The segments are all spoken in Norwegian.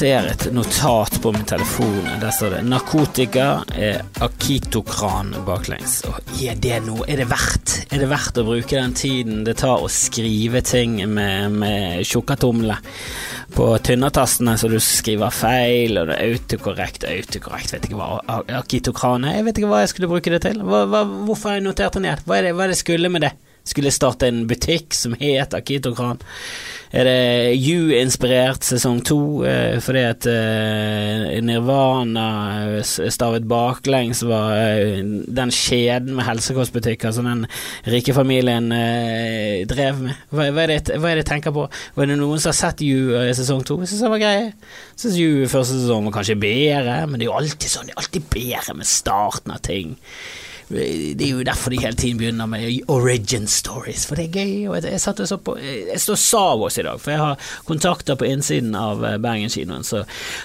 Ser et notat på min telefon. Der står det 'Narkotika er akitokran baklengs'. Og er det noe? Er det verdt? Er det verdt å bruke den tiden det tar å skrive ting med, med tjukkatomle på tynnertastene så du skriver feil, og det er autokorrekt, autokorrekt, vet ikke hva akitokran er. Jeg vet ikke hva jeg skulle bruke det til. Hva, hva, hvorfor har jeg notert det ned? Hva er det, hva er det skulle med det? Skulle jeg starte en butikk som het Akitokran? Er det You-inspirert sesong to eh, fordi at eh, Nirvana eh, stavet baklengs var eh, den kjeden med helsekostbutikker som den rike familien eh, drev med? Hva, hva, er det, hva, er det, jeg tenker på? Var det noen som har sett You i sesong to? Jeg syns det var grei. Jeg syns You første sesong var kanskje bedre, men det er jo alltid sånn, det er alltid bedre med starten av ting. Det er jo derfor de hele tiden begynner med origin stories, for det er gøy. Og jeg, jeg, så på, jeg står Savos i dag, for jeg har kontakter på innsiden av Bergenskinoen Bergen kinoen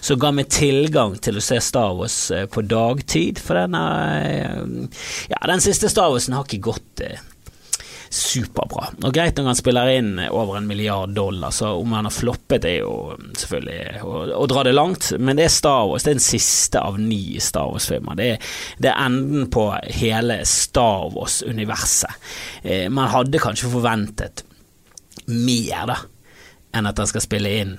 som ga meg tilgang til å se Star Wars eh, på dagtid. For denne, eh, ja, den siste Star Warsen har ikke gått superbra. Og greit når han spiller inn over en milliard dollar, så om han har floppet, er jo selvfølgelig å, å dra det langt, men det er Star Wars. Det er den siste av ni Star Wars-filmer. Det, det, er enden på hele Star Wars-universet. Eh, man hadde kanskje forventet mer, da, enn at han skal spille inn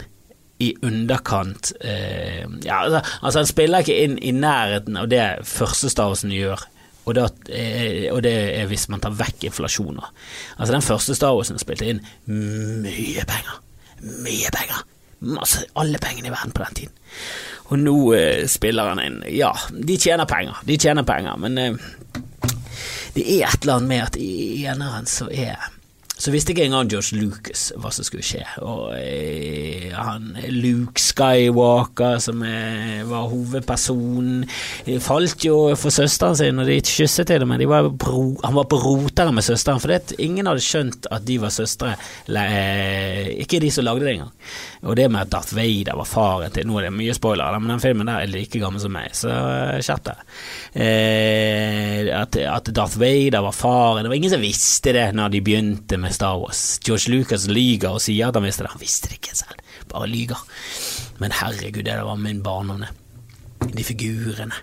i underkant eh, ja, altså, altså, han spiller ikke inn i nærheten av det første Star Warsen gjør og det, og det, er hvis man tar vekk inflasjon. Altså Den første Star Warsen spilte inn mye penger. Mye penger. Masse, alle pengene i verden på den tiden. Og nå eh, spiller han inn Ja, de tjener penger, de tjener penger, men eh, det er et eller annet med at i eneren så er så visste ikke engang George Lucas hva som skulle skje. Og eh, han Luke Skywalker, som eh, var hovedpersonen, falt jo for søsteren sin, og de kysset til dem, men var bro, han var på rotere med søsteren, for det, ingen hadde skjønt at de var søstre. Eh, ikke de som lagde det engang. Og det med at Darth Vader var faren til Nå er det mye spoiler, men den filmen der er like gammel som meg, så eh, skjerp deg. Eh, at, at Darth Vader var faren Det var ingen som visste det når de begynte med Star Wars. George Lucas lyger og sier at han visste det. Han visste det ikke selv, bare lyger. Men herregud, det var min barndom, de figurene.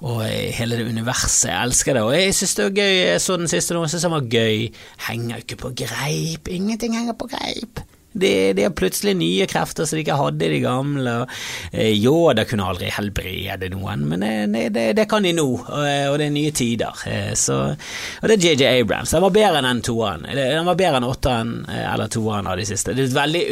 Og hele det universet. Jeg elsker det. Og jeg syns det var gøy. Jeg så den siste nå, jeg syns den var gøy. Henger ikke på greip. Ingenting henger på greip. De, har plutselig nye krefter som de ikke hadde i de gamle. Jo, Yoda kunne aldri helbrede noen, men det, det, det kan de nå, og, og, det er nye tider. Eh, så, og det er JJ Abrams. Den var bedre enn toeren. Den var bedre enn åtteren eh, eller toeren av de siste. Det er et veldig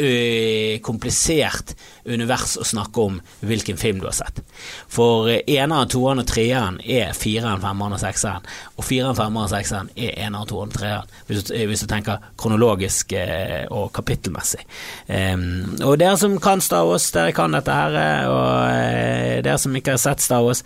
komplisert univers å snakke om hvilken film du har sett. For eneren, toeren og treeren er fireren, femmeren og sekseren, og fireren, femmeren og sekseren er eneren, toeren og treeren, hvis hvis du tenker kronologisk og kapittelmessig messig. Um, og dere som kan Star Wars, dere kan dette her, eh, og uh, dere som ikke har sett Star Wars,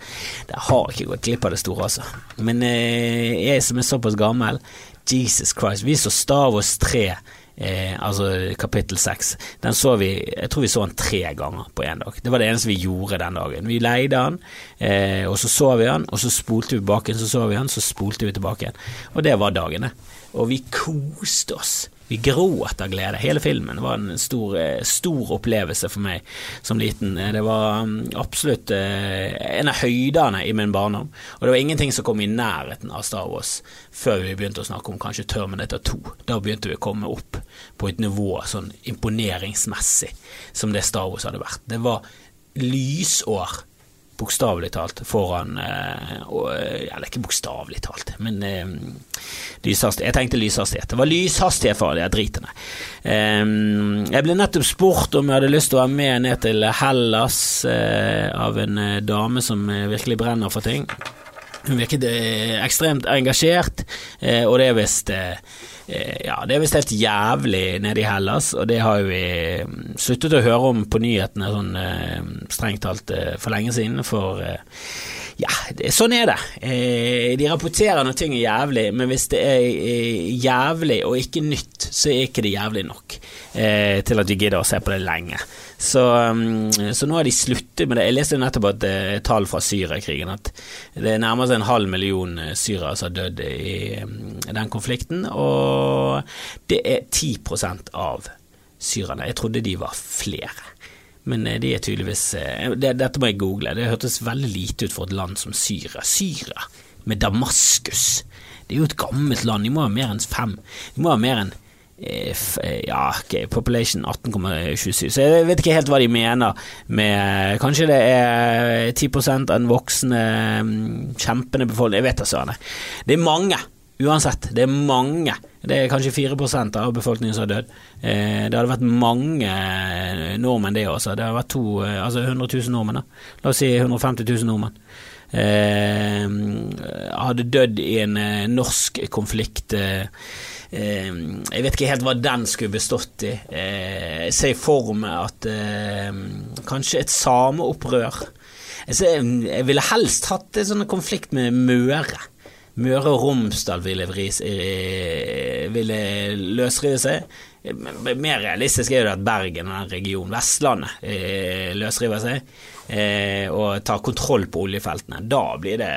dere har ikke gått glipp av det store, altså. Men uh, jeg som er såpass gammel, Jesus Christ, vi så Star Wars 3. Eh, altså kapittel seks. Den så vi Jeg tror vi så den tre ganger på én dag. Det var det eneste vi gjorde den dagen. Vi leide den, eh, og så så vi den, og så spolte vi tilbake, så så vi den, så spolte vi tilbake igjen. Og det var dagene. Og vi koste oss. Vi gråt av glede. Hele filmen Det var en stor, eh, stor, opplevelse for meg som liten. Det var mm, absolutt eh, en av høydene i min barndom. Og det var ingenting som kom i nærheten av Star Wars før vi begynte å snakke om kanskje Terminator 2. Da begynte vi å komme opp på et nivå sånn imponeringsmessig som det Star Wars hadde vært. Det var lysår bokstavelig talt foran eh, og, Eller ikke bokstavelig talt, men eh, lyshastighet. Jeg tenkte lyshastighet. Det var lyshastighet for de dritene. Um, jeg ble nettopp spurt om jeg hadde lyst til å være med ned til Hellas uh, av en uh, dame som eh, virkelig brenner for ting. Hun virket ekstremt engasjert, og det er visst Eh, ja, det er visst helt jævlig nede i Hellas, og det har vi mm, sluttet å høre om på nyhetene sånn eh, strengt talt eh, for lenge siden, for ja, sånn er det. De rapporterer når ting er jævlig, men hvis det er jævlig og ikke nytt, så er ikke det jævlig nok til at vi gidder å se på det lenge. Så, um, så, nå har de sluttet med det. Jeg leste nettopp at er tall fra Syriakrigen at det nærmer seg en halv million eh, syrere som har dødd i um, den konflikten, og det er 10% av syrerne. Jeg trodde de var flere. Men de er tydeligvis det, Dette må jeg google. Det hørtes veldig lite ut for et land som Syria. Syria med Damaskus. Det er jo et gammelt land. De må ha mer enn fem. De må ha mer enn ja, okay, population 18,27, så jeg vet ikke helt hva de mener med Kanskje det er 10% av den voksne, kjempende befolkning, jeg vet da søren. Det er mange, uansett. Det er mange. Det er kanskje 4% av befolkningen som har dødd. Det hadde vært mange nordmenn, det også. Det hadde vært to, altså 100 000 nordmenn. Da. La oss si 150 000 nordmenn. hadde dødd i en norsk konflikt Eh, jeg vet ikke helt hva den skulle bestått i. Eh, jeg ser for meg at eh, kanskje et sameopprør. Jeg ville helst hatt en sånn konflikt med Møre. Møre og Romsdal ville, ville løsrive seg. Mer realistisk er det at Bergen og den regionen, Vestlandet, løsriver seg og tar kontroll på oljefeltene. Da blir det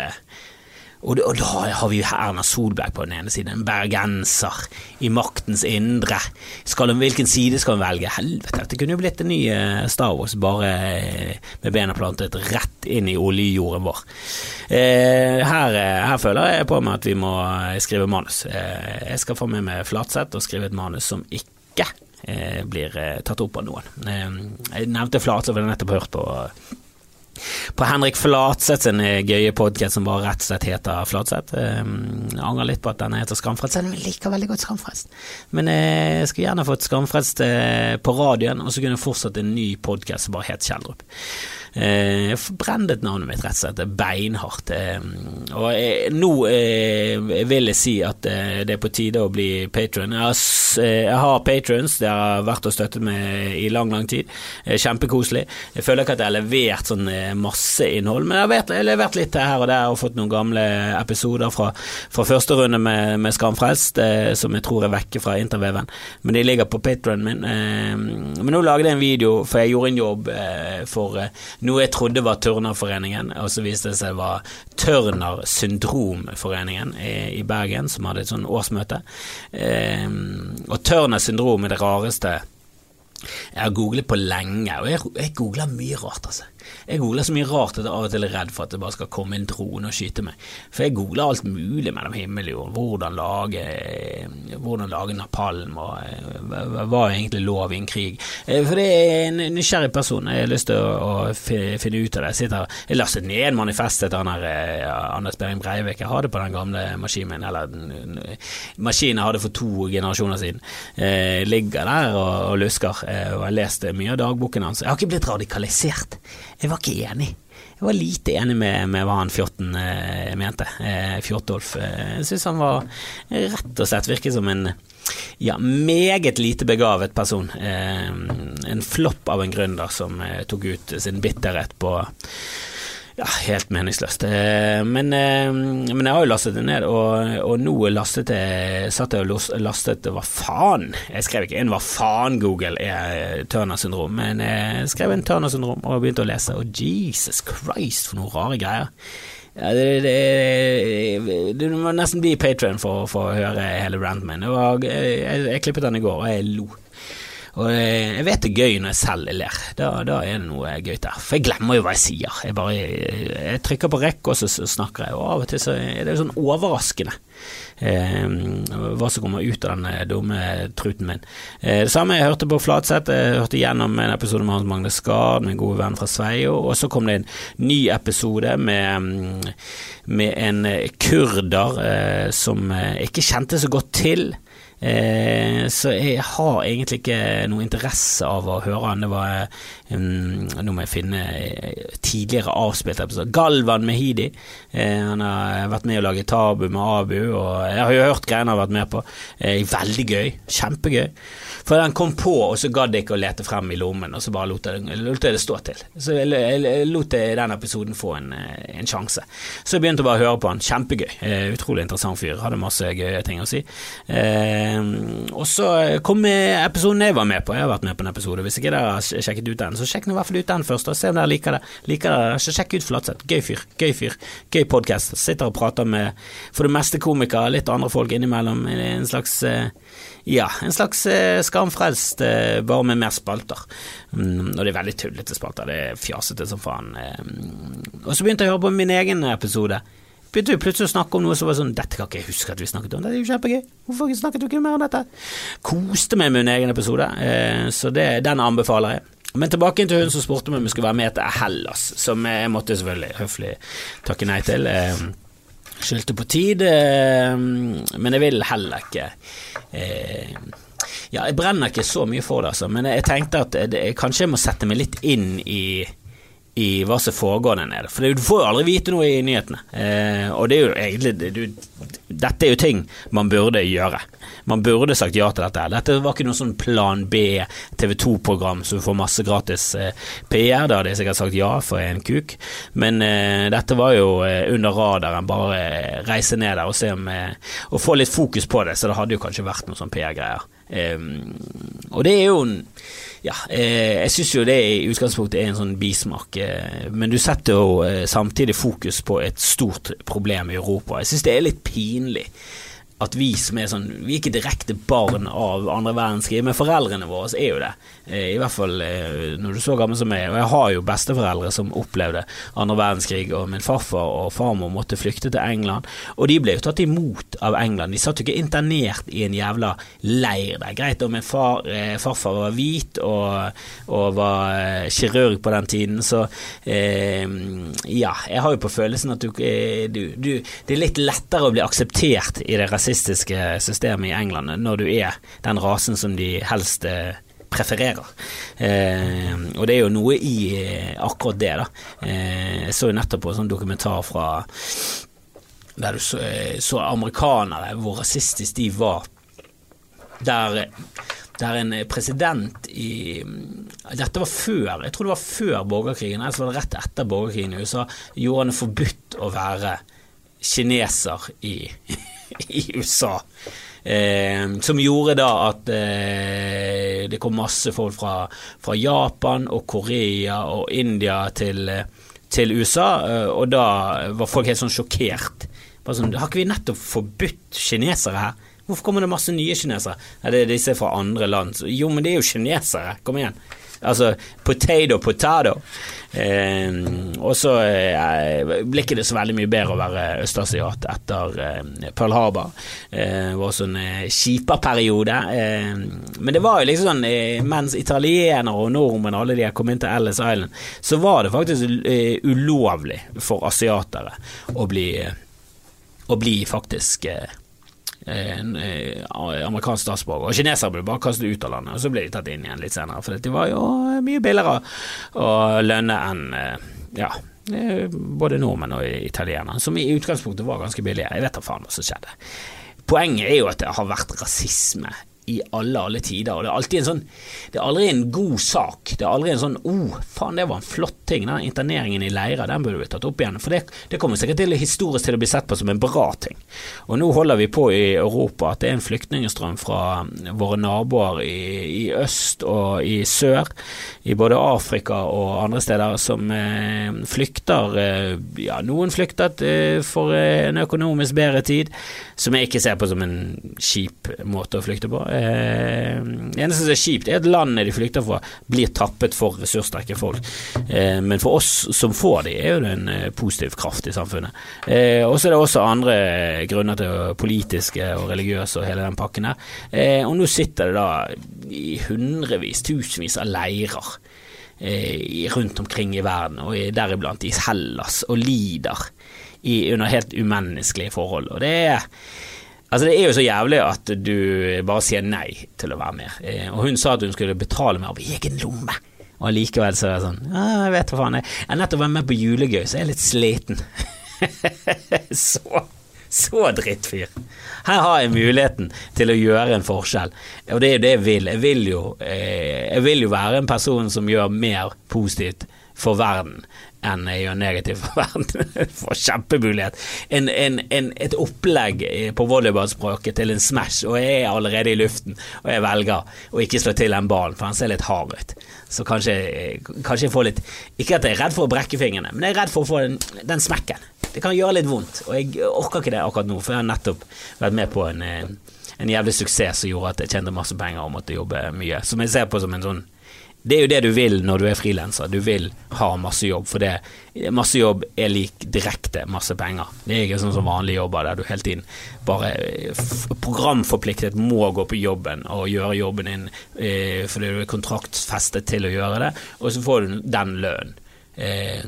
og, da har vi Erna Solberg på den ene siden, en bergenser i maktens indre. Skal hun, hvilken side skal hun velge? Helvete, det kunne jo blitt en ny uh, Star Wars, bare uh, med bena plantet rett inn i oljejorden vår. Eh, her, her, føler jeg på meg at vi må skrive manus. jeg skal få med meg Flatseth og skrive et manus som ikke blir tatt opp av noen. jeg nevnte Flatseth, for jeg nettopp hørt på på Henrik Flatseth sin eh, gøye podkast som bare rett og slett heter Flatseth. Um, jeg angrer litt på at den heter Skamfrelst, selv om jeg liker veldig godt Skamfrelst. Men eh, jeg skulle gjerne fått Skamfrelst på radioen, og så kunne jeg fortsatt en ny podkast som bare het Kjeldrup. Eh, forbrendet navnet mitt, rett og slett. Beinhardt. Eh, og jeg, nå eh, vil jeg si at eh, det er på tide å bli patron. Jeg, har, jeg, har patrons, det har vært og støttet meg i lang, lang tid. kjempekoselig. Jeg føler ikke at jeg har levert sånn masse innhold, men jeg har, vært, jeg har levert litt her og der og fått noen gamle episoder fra, fra første runde med, med Skamfrelst, som jeg tror er vekke fra interveven. Men de ligger på patronen min. men nå lagde jeg en video, for jeg gjorde en jobb for noe jeg trodde var Turnerforeningen, og så viste det seg var Turner syndromforeningen i, i, Bergen, som hadde et sånn årsmøte. Eh, og Turner syndrom er det rareste jeg har googlet på lenge, og jeg, jeg googler mye rart, altså. Jeg googler så mye rart at jeg av og til er redd for at det bare skal komme en drone og skyte meg. For jeg googler alt mulig mellom himmel og jord. Hvordan lage, hvordan lage napalm, og eh, hva er egentlig lov i en krig. Eh, for det er en nysgjerrig person. Jeg har lyst til å, finne ut av det. Jeg, sitter, jeg lastet ned manifestet til eh, Anders Behring Breivik. Jeg har det på den gamle maskinen min, eller maskinen jeg hadde for to generasjoner siden. Jeg ligger der og, og lusker, og jeg har lest mye av dagboken hans. Jeg har ikke blitt radikalisert. Jeg var ikke enig. Jeg var lite enig med, med hva han Fjorten eh, mente. Eh, Fjortolf. Eh, jeg syns han var rett og slett virket som en ja, meget lite begavet person. Eh, en flopp av en gründer som eh, tok ut sin bitterhet på ja, helt meningsløst. Eh, men, eh, men, jeg har jo lastet det ned, og, og nå lastet jeg, satt jeg og lastet Hva faen? Jeg skrev ikke en Hva faen Google er Turner syndrom, men jeg skrev en Turner syndrom og begynte å lese, og Jesus Christ, for noen rare greier. Ja, det, det, det, må nesten bli Patrion for, for, å høre hele ranten min. Jeg, jeg, jeg klippet den i går, og jeg lo. Og jeg vet det er gøy når jeg selv ler. Da, da er det noe gøy der. For jeg glemmer jo hva jeg sier. Jeg bare jeg trykker på rekk, og så snakker jeg. Og av og til så er det jo sånn overraskende eh, hva som kommer ut av den dumme truten min. Eh, det samme jeg hørte på Flatseth. Jeg hørte gjennom en episode med Hans Magne Skard, min gode venn fra Sveio. Og så kom det en ny episode med, med en kurder eh, som jeg ikke kjente så godt til. Eh, så jeg har egentlig ikke noe interesse av å høre han. Det var um, Nå må jeg finne eh, tidligere avspilte episoder. Galvan Mehidi. Eh, han har vært med å lage Tabu med Abu, og jeg har jo hørt greiene han har vært med på. Eh, veldig gøy. Kjempegøy. For den kom på, og så gadd jeg ikke å lete frem i lommen, og så bare lot jeg, lot jeg det stå til. Så jeg, jeg, lot jeg den episoden få en, eh, en, sjanse. Så jeg begynte å bare høre på han. Kjempegøy. Eh, utrolig interessant fyr. Hadde masse gøye ting å si. Eh, Eh, og så kom episoden jeg var med på. Jeg har vært med på en episode. Hvis ikke dere har sjekket ut den, så sjekk nå i hvert fall ut den først, og se om dere liker det. Liker dere så sjekk ut Flatseth. Gøy fyr. Gøy fyr. Gøy podkast. Sitter og prater med for det meste komikere, litt andre folk innimellom. En slags eh, ja, en slags eh, skamfrelst, frelst, bare med mer spalter. Mm, og det er veldig tullete spalter, det er fjasete som faen. Eh. Og så begynte jeg å høre på min egen episode. Begynte vi plutselig å snakke om noe som var sånn Dette kan ikke jeg huske at vi snakket om, det er jo kjempegøy. Hvorfor snakket vi ikke mer om dette? Koste meg med min egen episode, så det, den anbefaler jeg. Men tilbake til hun som spurte meg om vi skulle være med til Hellas, som jeg måtte selvfølgelig høflig takke nei til. Skyldte på tid, men jeg vil heller ikke eh, Ja, jeg brenner ikke så mye for det, altså, men jeg tenkte at det, kanskje jeg må sette meg litt inn i i hva som foregår der nede. For du får jo aldri vite noe i nyhetene. Eh, og det er jo egentlig du, Dette er jo ting man burde gjøre. Man burde sagt ja til dette. Dette var ikke noe sånn Plan B TV 2-program så du får masse gratis eh, PR. Da hadde jeg sikkert sagt ja for en kuk. Men eh, dette var jo eh, under radaren. Bare reise ned der og se om eh, Og få litt fokus på det. Så det hadde jo kanskje vært noe sånn PR-greier. Og det er jo ja, eh, jeg syns jo det i utgangspunktet er en sånn bismak, eh, men du setter jo eh, samtidig fokus på et stort problem i Europa. Jeg syns det er litt pinlig at vi som er sånn Vi er ikke direkte barn av andre verdenskrig, men foreldrene våre er jo det. Eh, I hvert fall eh, når du er så gammel som meg. Og jeg har jo besteforeldre som opplevde andre verdenskrig, og min farfar og farmor måtte flykte til England. Og de ble jo tatt imot av England. De satt jo ikke internert i en jævla leir der. Greit om min far, eh, farfar var hvit og, og var kirurg på den tiden, så eh, ja, jeg har jo på følelsen at du, du, du, Det er litt lettere å bli akseptert i det rasistiske rasistiske systemet i England når du er den rasen som de helst eh, prefererer. Eh, og det er jo noe i eh, akkurat det, da. Eh, jeg så jo nettopp på en sånn dokumentar fra der du så, eh, så amerikanere, hvor rasistisk de var. Der der en president i Dette var før, jeg tror det var før borgerkrigen, eller så var det rett etter borgerkrigen i USA, gjorde han det forbudt å være kineser i i USA. Eh, som gjorde da at eh, det kom masse folk fra, fra, Japan og Korea og India til, til USA, eh, og da var folk helt sånn sjokkert. Sånn, har ikke vi nettopp forbudt kinesere her? Hvorfor kommer det masse nye kinesere? Nei, det er disse fra andre land. Jo, men det er jo kinesere, kom igjen. Altså potato, potato. Eh, og så eh, ble ikke det så veldig mye bedre å være østasiat etter eh, Pearl Harbor. Eh, det var også en eh, kjipa-periode. Eh, men det var jo liksom sånn mens italienere og nordmenn alle de kom inn til Ellis Island, så var det faktisk ulovlig for asiatere å bli, å bli faktisk en eh, amerikansk statsborger. Og kinesere ble bare kastet ut av landet, og så ble de tatt inn igjen litt senere. For det var jo mye billigere å lønne enn eh, ja, eh, både nordmenn og italienere, som i utgangspunktet var ganske billige. Jeg vet da faen hva som skjedde. Poenget er jo at det har vært rasisme i alle, alle tider. Og det er alltid en sånn Det er aldri en god sak. Det er aldri en sånn 'Å, oh, faen, det var en flott ting'. Den interneringen i leira, den burde vi tatt opp igjen. For det, det kommer sikkert til historisk til å bli sett på som en bra ting. Og nå holder vi på i Europa at det er en flyktningstrøm fra våre naboer i, i, øst og i sør, i både Afrika og andre steder, som eh, flykter eh, Ja, noen flyktet eh, for en økonomisk bedre tid, som jeg ikke ser på som en kjip måte å flykte på. Eh, det eneste som er kjipt, er at landet de flykter fra, blir tappet for ressurssterke folk. Eh, men for oss som får de, er jo det en eh, positiv kraft i samfunnet. Eh, og så er det også andre grunner til politiske og religiøse og hele den pakken her. Eh, og nå sitter det da i hundrevis, tusenvis av leirer eh, rundt omkring i verden, og deriblant i Hellas, og lider i, under helt umenneskelige forhold. Og det er Altså Det er jo så jævlig at du bare sier nei til å være med. Eh, og hun sa at hun skulle betale meg av egen lomme. Og likevel så er det sånn Jeg vet hva faen, jeg har nettopp vært med på julegøy, så jeg er litt sliten. så, så drittfyr. Her har jeg muligheten til å gjøre en forskjell, og det er jo det jeg vil. Jeg vil jo, eh, jeg vil jo være en person som gjør mer positivt for verden enn jeg gjør negativt for verden. for kjempemulighet. En, en, en, et opplegg på volleyballspråket til en smash, og jeg er allerede i luften, og jeg velger å ikke slå til den ballen, for han ser litt hard ut. Så kanskje, kanskje jeg får litt Ikke at jeg er redd for å brekke fingrene, men jeg er redd for å få den, den smekken. Det kan gjøre litt vondt, og jeg orker ikke det akkurat nå, for jeg har nettopp vært med på en, en jævlig suksess som gjorde at jeg tjente masse penger og måtte jobbe mye. Som jeg ser på som en sånn det er jo det du vil når du er frilanser. Du vil ha masse jobb, for det masse jobb er lik direkte masse penger. Det er ikke sånn som vanlige jobber der du hele tiden bare programforpliktet må gå på jobben og gjøre jobben din eh, fordi du er kontraktfestet til å gjøre det, og så får du den lønnen. Eh,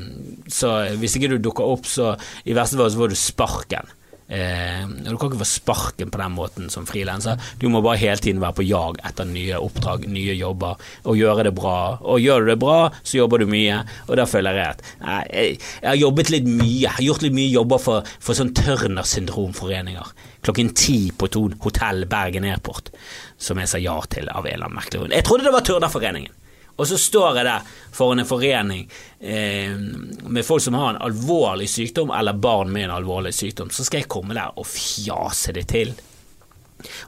så hvis ikke du dukker opp, så i verste fall så får du sparken. Eh, du kan ikke få sparken på den måten som frilanser. Du må bare hele tiden være på jag etter nye oppdrag, nye jobber, og gjøre det bra. Og gjør du det bra, så jobber du mye, og da føler jeg at jeg, jeg, har jobbet litt mye. Jeg har gjort litt mye jobber for, for sånn tørnersyndromforeninger. Klokken ti på Thon hotell Bergen Airport, som jeg sa ja til av en eller annen merkelig grunn. Jeg trodde det var Tørnerforeningen. Og så står jeg der foran en forening eh, med folk som har en alvorlig sykdom, eller barn med en alvorlig sykdom. Så skal jeg komme der og fjase det til.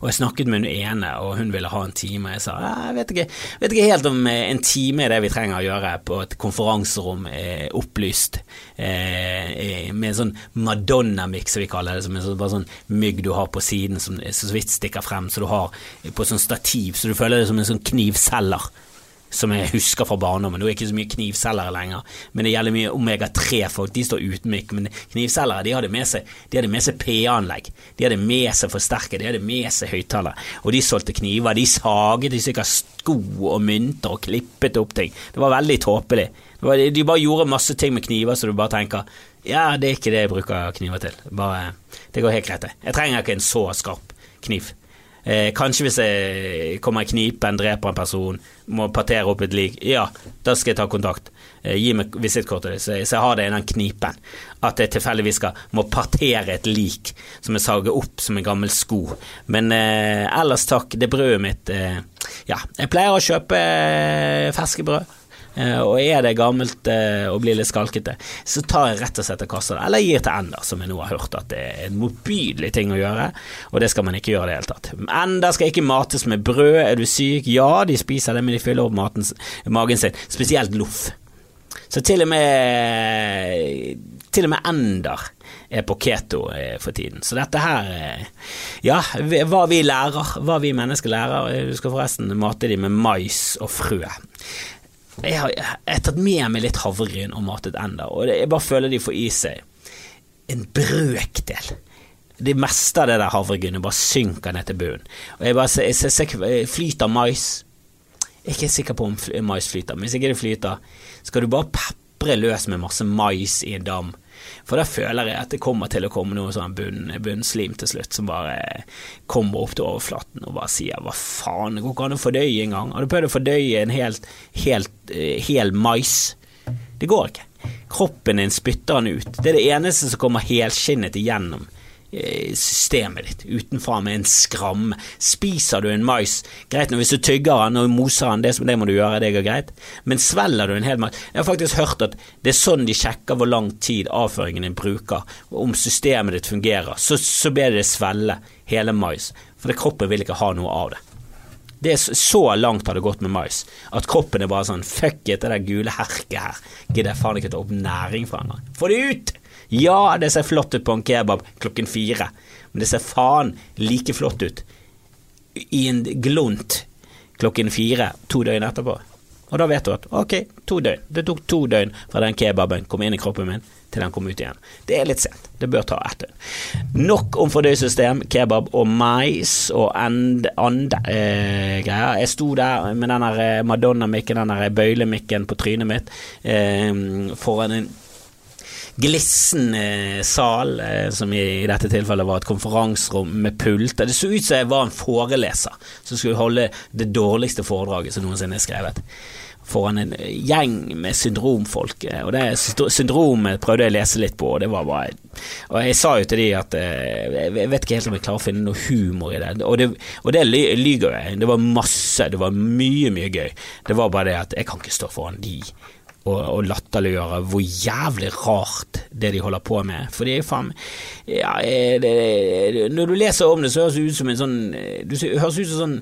Og jeg snakket med hun ene, og hun ville ha en time. Jeg sa jeg vet ikke, vet ikke helt om eh, en time er det vi trenger å gjøre på et konferanserom eh, opplyst. Eh, med en sånn Madonna-mix, som vi kaller det. Som en sånn, bare sånn mygg du har på siden som så vidt stikker frem, så du har på sånn stativ, så du føler det som en sånn knivselger som jeg husker fra barndommen. Nå er det ikke så mye knivselgere lenger, men det gjelder mye omega-3-folk. De står uten mikk, men knivselgere de hadde med seg, seg P-anlegg. De hadde med seg forsterker, de hadde med seg høyttalere. Og de solgte kniver. De saget i stykker sko og mynter og klippet opp ting. Det var veldig tåpelig. De bare gjorde masse ting med kniver så du bare tenker ja, det er ikke det jeg bruker kniver til. Bare, det går helt greit, det. Jeg trenger ikke en så skarp kniv. Eh, kanskje hvis jeg kommer i knipen, dreper en person, må partere opp et lik. Ja, da skal jeg ta kontakt. Eh, gi meg visittkortet ditt, så, så jeg har det i den knipen. At jeg tilfeldigvis skal må partere et lik som jeg sager opp som en gammel sko. Men eh, ellers takk, det brødet mitt eh, Ja, jeg pleier å kjøpe eh, ferske brød. Eh, og er det gammelt eh, og blir litt skalkete, så tar jeg rett og slett og kaster det. Eller gir til Ender, som jeg nå har hørt at det er en motbydelig ting å gjøre, og det skal man ikke gjøre i det hele tatt. Ender skal ikke mates med brød, er du syk? Ja, de spiser det, men de fyller opp maten, magen sin, spesielt loff. Så til og med til og med ender er på keto eh, for tiden. Så dette her Ja, hva vi lærer, hva vi mennesker lærer. Du skal forresten mate dem med mais og frø jeg har, jeg tatt med meg litt havregryn og matet enda, og jeg bare føler de får i seg en brøkdel. Det meste av det der havregrynet bare synker ned til bunnen. Og jeg bare jeg ser, ser flyter mais. Jeg er ikke sikker på om mais flyter, men hvis ikke det flyter, skal du bare pepre løs med masse mais i en dam for da føler jeg at det kommer til å komme noe sånn bunn, bunnslim til slutt, som bare kommer opp til overflaten og bare sier hva faen, det går ikke an å fordøye engang. Har du prøvd å fordøye en helt, helt, uh, hel mais? Det går ikke. Kroppen din spytter den ut. Det er det eneste som kommer helskinnet igjennom Eh, systemet ditt utenfra med en skramme. Spiser du en mais, greit nå hvis du tygger den og moser den, det, det må du gjøre, det går greit, men svelger du en hel mais Jeg har faktisk hørt at det er sånn de sjekker hvor lang tid avføringen din bruker, om systemet ditt fungerer, så, så ber de det svelle hele mais, for kroppen vil ikke ha noe av det. Det er Så langt har det gått med mais at kroppen er bare sånn Fuck it, det der gule herket her gidder jeg faen ikke ta opp næring fra engang. Få det ut! Ja, det ser flott ut på en kebab klokken fire, men det ser faen like flott ut i en glunt klokken fire to døgn etterpå. Og da vet du at ok, to døgn. Det tok to døgn fra den kebaben kom inn i kroppen min til den kom ut igjen. Det er litt sent. Det bør ta ett døgn. Nok om fordøyelsessystem, kebab og mais og and eh, greier. Jeg sto der med den eh, Madonna-mikken, den bøylemikken på trynet mitt, eh, foran en glissen eh, sal, eh, som i, dette tilfellet var et konferanserom med pulter. Det så ut som jeg var en foreleser som skulle holde det dårligste foredraget som noensinne er skrevet. Foran en gjeng med syndromfolk. Eh, og det syndromet prøvde jeg å lese litt på, og det var bare Og jeg sa jo til de at jeg vet ikke helt om jeg klarer å finne noe humor i det. Og det, og det lyger jeg. Det var masse, det var mye, mye gøy. Det var bare det at jeg kan ikke stå foran de å, og latterliggjøre hvor jævlig rart det de holder på med. For det er faen ja, Når du leser om det, så høres det ut som en sånn Du høres ut som sånn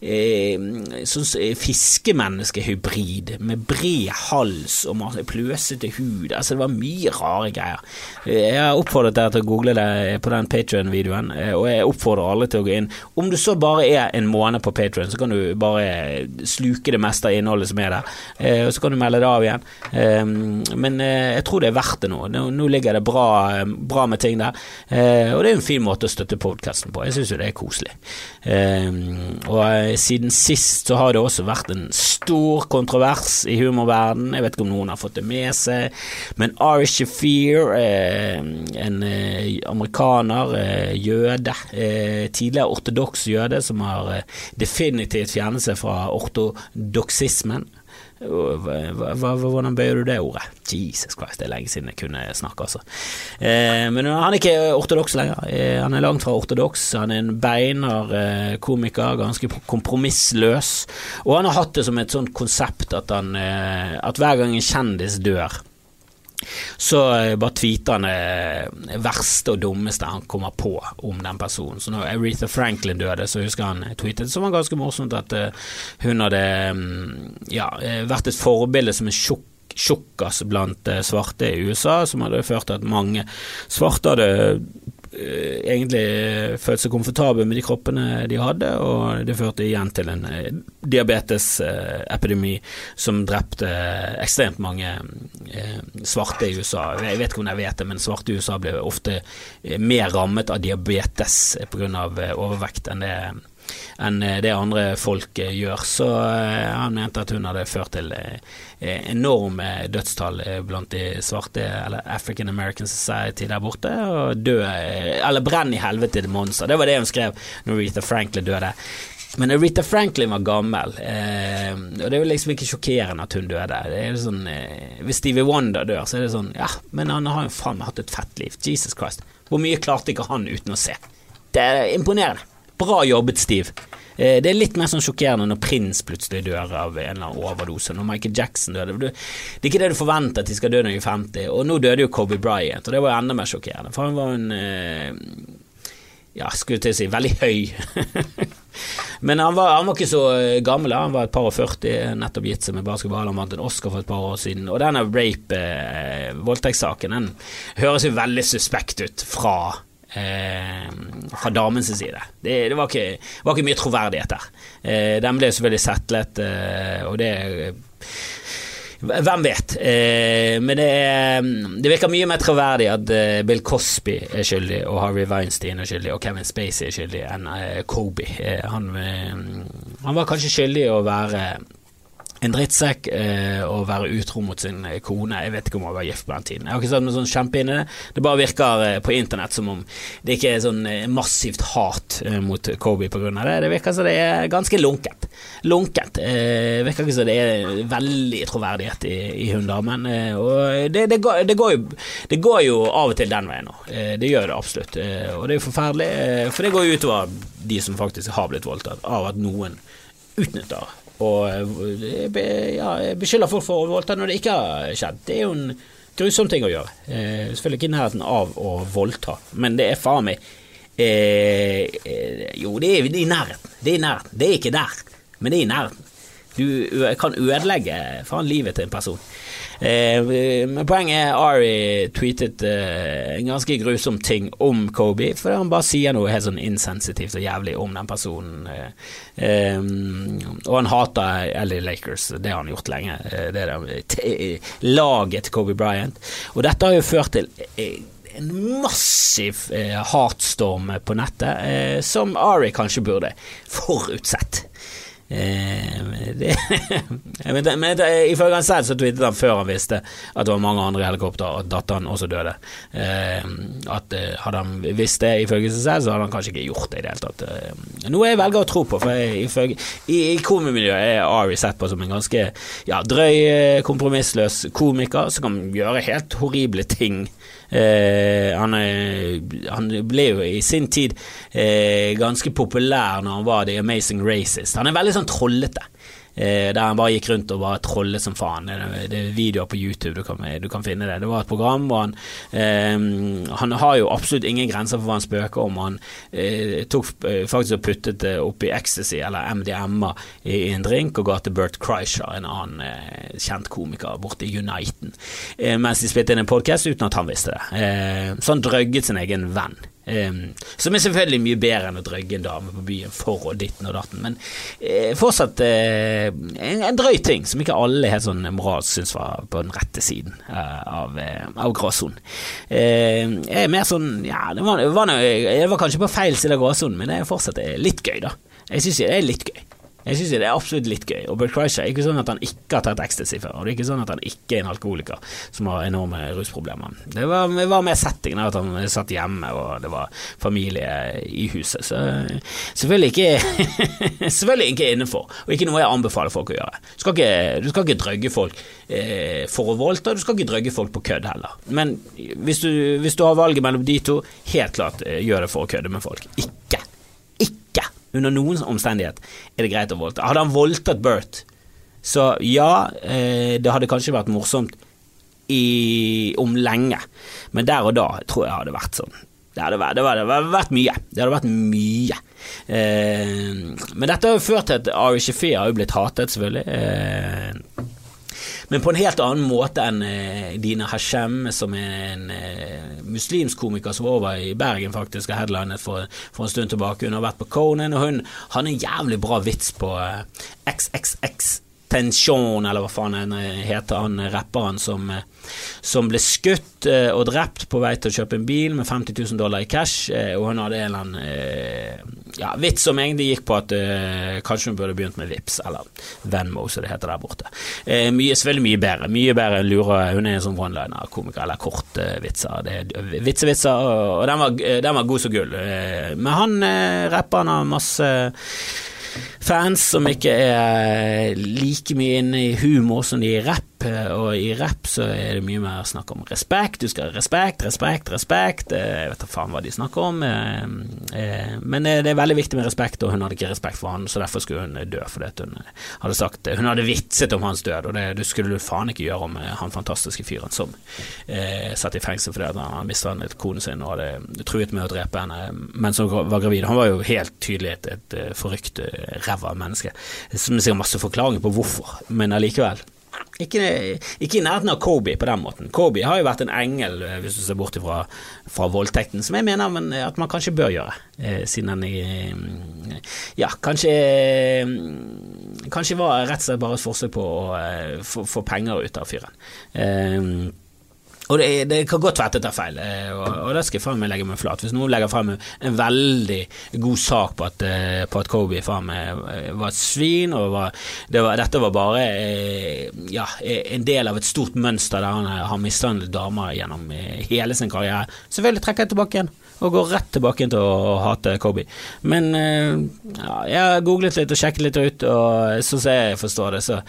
eh, sånn fiskemenneskehybrid med bred hals og masse pløsete hud. Altså, det var mye rare greier. Jeg har oppfordret dere til å google det på den Patrion-videoen, eh, og jeg oppfordrer alle til å gå inn. Om du så bare er en måned på Patrion, så kan du bare sluke det meste av innholdet som er der, eh, og så kan du melde det av igjen. Eh, men jeg tror det er verdt det nå. Nå ligger det bra, bra med ting der, og det er en fin måte å støtte podkasten på. Jeg syns jo det er koselig. Og siden sist så har det også vært en stor kontrovers i humorverdenen. Jeg vet ikke om noen har fått det med seg, men Ari Shafir, eh, en eh, amerikaner, eh, jøde, tidligere ortodoks jøde, som har definitivt fjernet seg fra ortodoksismen hvordan bøyer du det ordet? Jesus Christ, det er lenge siden jeg kunne snakke, altså. Eh, men han er ikke ortodoks lenger. Eh, han er langt fra ortodoks. Han er en beinar eh, komiker, ganske kompromissløs. Og han har hatt det som et sånt konsept at, han, eh, at hver gang en kjendis dør så eh, bare tweeter han det verste og dummeste han kommer på om den personen. Så når Aretha Franklin døde, så husker han tweetet som var ganske morsomt, at eh, hun hadde mm, ja, eh, vært et forbilde som en sjokk tjukkas blant svarte i USA, som hadde ført til at mange svarte hadde Eh, egentlig følt seg komfortable med de kroppene de hadde, og det førte igjen til en eh, diabetesepidemi som drepte ekstremt mange eh, svarte i USA. Jeg vet ikke om jeg vet det, men svarte i USA ble ofte mer rammet av diabetes pga. overvekt enn det enn det andre folk gjør. Så han mente at hun hadde ført til Eh, enorme dødstall eh, blant de svarte, eller African American Society der borte, og dø eh, Eller brenn i helvete, det monster. Det var det hun skrev når Rita Franklin døde. Men Rita Franklin var gammel, eh, og det er jo liksom ikke sjokkerende at hun døde. Det er jo sånn, eh, hvis Stevie Wonder dør, så er det sånn Ja, men han har jo faen meg hatt et fett liv. Jesus Christ. Hvor mye klarte ikke han uten å se? Det er imponerende. Bra jobbet, Steve. Eh, det er litt mer sånn sjokkerende når prins plutselig dør av en eller annen overdose. Når Michael Jackson døde. Det er ikke det du forventer at de skal dø når de er 50. Og nå døde jo Kobe Bryant, og det var jo enda mer sjokkerende. For han var en eh, Ja, skulle til å si veldig høy. Men han var, han var, ikke så gammel, han var et par og 40, nettopp gitt seg med basketball. Han vant en Oscar for et par år siden. Og denne rape, eh, voldtektssaken, den høres jo veldig suspekt ut fra eh, fra damens side. Det, det var, ikke, var, ikke, mye troverdighet der. Eh, den ble selvfølgelig settlet, eh, og det hvem vet? Eh, men det, det, virker mye mer troverdig at eh, Bill Cosby er skyldig, og Harvey Weinstein er skyldig, og Kevin Spacey er skyldig, enn eh, Kobe. Eh, han, han, var kanskje skyldig å være en drittsekk eh, og være utro mot sin eh, kone. Jeg vet ikke om hun var gift på den tiden. Jeg har ikke satt meg sånn kjempe inn i det. Det bare virker eh, på internett som om det ikke er sånn eh, massivt hat eh, mot Kobe pga. det. Det virker som det er ganske lunkent. Lunkent. Eh, virker ikke som det er veldig troverdighet i, i hun damen. Eh, og det, det, går, det, går jo, det, går, jo, av og til den veien nå. det gjør det absolutt. og det er jo forferdelig, for det går jo utover de som faktisk har blitt voldtatt, av at noen utnytter og eh, ja, beskylder folk for å voldta når det ikke har skjedd. Det er jo en grusom ting å gjøre. Eh, selvfølgelig ikke i nærheten av å voldta, men det er faen meg eh, eh, Jo, det er, det er i nærheten. Det er i nærheten. Det er ikke der, men det er i nærheten. Du kan ødelegge faen livet til en person. Eh, men poenget er Ari tweetet eh, en ganske grusom ting om Kobe, for han bare sier noe helt sånn insensitivt og jævlig om den personen. Eh, og han hater LA Lakers, det har han gjort lenge. det er det, laget Kobe Bryant. Og dette har jo ført til en massiv hatstorm på nettet, som Ari kanskje burde forutsett. Eh, det, men, men ifølge han selv så twittet han før han visste at det var mange andre helikoptre, at datteren også døde. Eh, at eh, Hadde han visst det ifølge seg selv, så hadde han kanskje ikke gjort det i det hele tatt. Eh, noe jeg velger å tro på, for jeg, ifølge, i, i komimiljøet er Ari sett på som en ganske ja, drøy, eh, kompromissløs komiker som kan gjøre helt horrible ting han, han, ble jo i sin tid eh, ganske populær når han var The Amazing Racist. Han er veldig sånn trollete. Eh, der han bare gikk rundt og bare trollet som faen. Det, det er videoer på YouTube, du kan, du kan, finne det. Det var et program hvor han eh, Han har jo absolutt ingen grenser for hva han spøker om. Han eh, tok eh, faktisk og puttet det oppi ecstasy eller MDMA i, i en drink og ga til Bert Kreischer, en annen eh, kjent komiker borte i Uniten, eh, mens de spilte inn en podkast uten at han visste det. så han drøgget sin egen venn. Um, som er selvfølgelig mye bedre enn å drøgge en dame på byen for og ditten og datten, men uh, fortsatt uh, en, en, drøy ting som ikke alle helt sånn moralsk syns var på den rette siden uh, av, av gråsonen. jeg er mer sånn ja, det var, var, det var kanskje på feil side av gråsonen, men det er fortsatt litt gøy, da. Jeg syns det er litt gøy. Jeg syns det er absolutt litt gøy. Og Bert Kreischer er ikke sånn at han ikke har tatt ecstasy før. Og det er ikke sånn at han ikke er en alkoholiker som har enorme rusproblemer. Det var, det var mer settingen at han satt hjemme, og det var familie i huset. Så selvfølgelig ikke, selvfølgelig ikke innenfor, og ikke noe jeg anbefaler folk å gjøre. Du skal ikke, ikke drøgge folk eh, for å voldta, du skal ikke drøgge folk på kødd heller. Men hvis du, hvis du har valget mellom de to, helt klart eh, gjør det for å kødde med folk. Ikke. Ikke under noen omstendighet er det greit å voldta. Hadde han voldtatt Bert, så ja, eh, det hadde kanskje vært morsomt i, om lenge, men der og da tror jeg hadde vært sånn. Det hadde vært, det hadde vært mye. Det hadde vært mye. Eh, men dette har jo ført til at Ari Shafir har jo blitt hatet, selvfølgelig. Eh, men på en helt annen måte enn eh, Dina Hashem, som er en eh, muslimsk komiker som var over i Bergen faktisk og headlinet for, for, en stund tilbake. Hun har vært på Conan, og hun hadde en jævlig bra vits på eh, XXX Tensjon, eller hva faen han eh, heter, han rapperen som, eh, som, ble skutt eh, og drept på vei til å kjøpe en bil med 50 000 dollar i cash, og hun hadde en eller annen ja, vits som egentlig gikk på at uh, kanskje hun burde begynt med Vips eller Venmo, som det heter der borte. Uh, mye, selvfølgelig mye bedre. Mye bedre enn lurer Hun er en sånn one-liner-komiker, eller kortvitser. Uh, Vitsevitser, og, og den, var, den, var, god som gull. men han uh, rapperen har masse fans som ikke er like mye inne i humor som de er i rapp, og i rapp så er det mye mer snakk om respekt. Du skal ha respekt, respekt, respekt. Eh, jeg vet da faen hva de snakker om, eh, eh, men det er veldig viktig med respekt, og hun hadde ikke respekt for han, så derfor skulle hun dø, fordi hun hadde sagt Hun hadde vitset om hans død, og det, skulle du faen ikke gjøre om han fantastiske fyren som eh, satt i fengsel fordi han mistet konen sin og hadde truet med å drepe henne mens hun var gravid. Han var jo helt tydelig et, et forrykt ræva menneske. Som sikkert masse forklaringer på hvorfor, men allikevel. Ikke, ikke, i nærheten av Kobe på den måten. Kobe har jo vært en engel, eh, hvis du ser bort fra, fra voldtekten, som jeg mener men, at man kanskje bør gjøre, eh, siden han eh, Ja, kanskje Kanskje var rett og slett bare et forsøk på å eh, få penger ut av fyren. Eh, og det, det, kan godt være at jeg tar feil, eh, og, og det skal jeg faen meg legge meg flat. Hvis noen legger frem en veldig god sak på at, eh, på at Kobe faen meg eh, var et svin, og var, det var, dette var bare ja, en del av et stort mønster der han har mishandlet damer gjennom hele sin karriere, selvfølgelig trekker jeg tilbake igjen og går rett tilbake til å hate Kobe. Men eh, ja, jeg har googlet litt og sjekket litt ut, og sånn som jeg forstår det, så,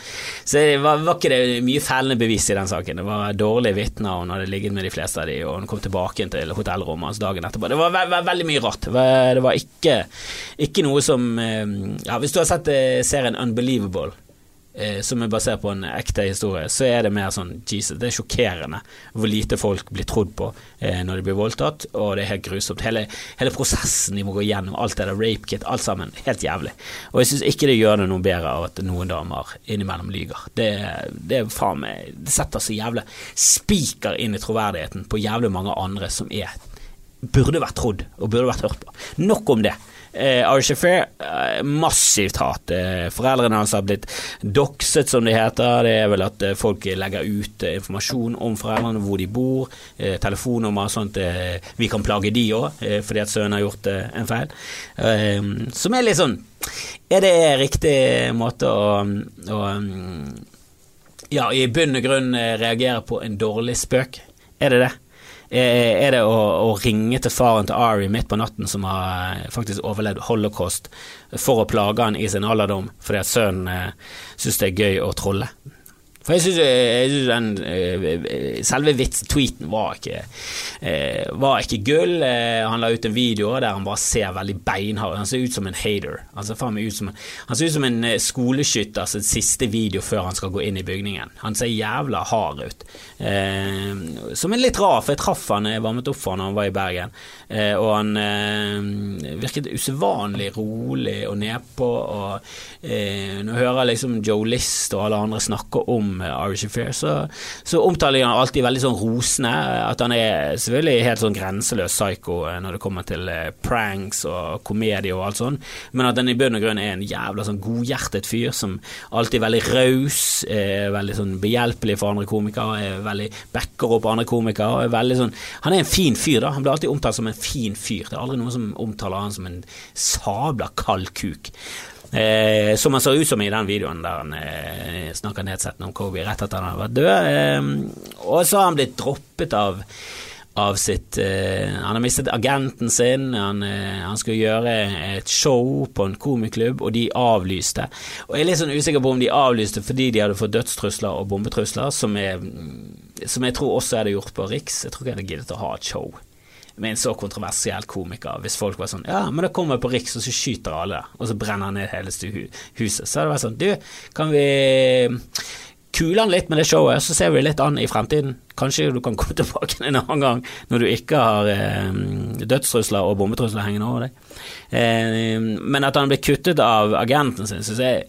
så var, var, ikke det mye fellende bevis i den saken. Det var dårlige vitner, han hadde ligget med de fleste av de, og han kom tilbake til hotellrommet hans dagen etterpå. Det var ve ve veldig mye rart. Det var, ikke, ikke, noe som eh, Ja, hvis du har sett eh, serien Unbelievable eh, som er basert på en ekte historie, så er det mer sånn Jesus, det er sjokkerende hvor lite folk blir trodd på eh, når de blir voldtatt, og det er helt grusomt. Hele, hele prosessen de må gå gjennom, alt det der rape kit, alt sammen, helt jævlig. Og jeg syns ikke det gjør det noe bedre av at noen damer innimellom lyger. Det, det er faen meg Det setter så jævlig spiker inn i troverdigheten på jævlig mange andre som er burde vært trodd og burde vært hørt på. Nok om det. Eh, Archiffer, eh, massivt hat. Eh, foreldrene hans har blitt doxet, som det heter. Det er vel at eh, folk legger ut eh, informasjon om foreldrene, hvor de bor, eh, telefonnummer, sånn at vi kan plage de òg, fordi at sønnen har gjort en feil. som er litt sånn Er det riktig måte å, å ja, i bunn og grunn reagere på en dårlig spøk? Er det det? Er det å, å, ringe til faren til Ari midt på natten, som har eh, faktisk overlevd holocaust, for å plage han i sin alderdom fordi at sønnen eh, syns det er gøy å trolle. For jeg syns den uh, selve vits-tweeten var ikke Var ikke gull. Han la ut en video der han bare ser veldig beinhard Han ser ut som en hater. Han ser, ut som en, han ser ut som en skoleskytter sin siste video før han skal gå inn i bygningen. Han ser jævla hard ut. som er litt rar, for jeg traff han jeg varmet opp for han da han var i Bergen, og han virket usedvanlig rolig og nedpå. Og når jeg hører liksom Joe List og alle andre snakke om Irish Affair, så, så omtaler han alltid veldig sånn rosende. At han er selvfølgelig helt sånn grenseløs psycho eh, når det kommer til eh, pranks og komedie og alt sånn, men at han i bunn og grunn er en jævla sånn godhjertet fyr som alltid er veldig raus, er veldig sånn behjelpelig for andre komikere, er veldig backer opp andre komikere. Er veldig sånn, han er en fin fyr, da. Han blir alltid omtalt som en fin fyr. Det er aldri noen som omtaler han som en sabla kald kuk. Eh, som han så ut som i den videoen der han eh, snakker nedsettende om Kobe rett etter han hadde vært død. Eh, og så har han blitt droppet av av sitt eh, Han har mistet agenten sin, han, eh, han, skulle gjøre et show på en komiklubb, og de avlyste. Og Jeg er litt sånn usikker på om de avlyste fordi de hadde fått dødstrusler og bombetrusler, som, er, som jeg tror også jeg hadde gjort på Riks. Jeg tror ikke jeg hadde giddet å ha et show med en så kontroversiell komiker. Hvis folk var sånn Ja, men da kommer jeg på Riks, og så skyter alle, og så brenner han ned hele huset. Så hadde det vært sånn Du, kan vi kule han litt med det showet, så ser vi litt an i fremtiden. Kanskje du kan komme tilbake en annen gang når du ikke har eh, dødstrusler og bombetrusler hengende over deg. Eh, men at han ble kuttet av agenten sin, syns jeg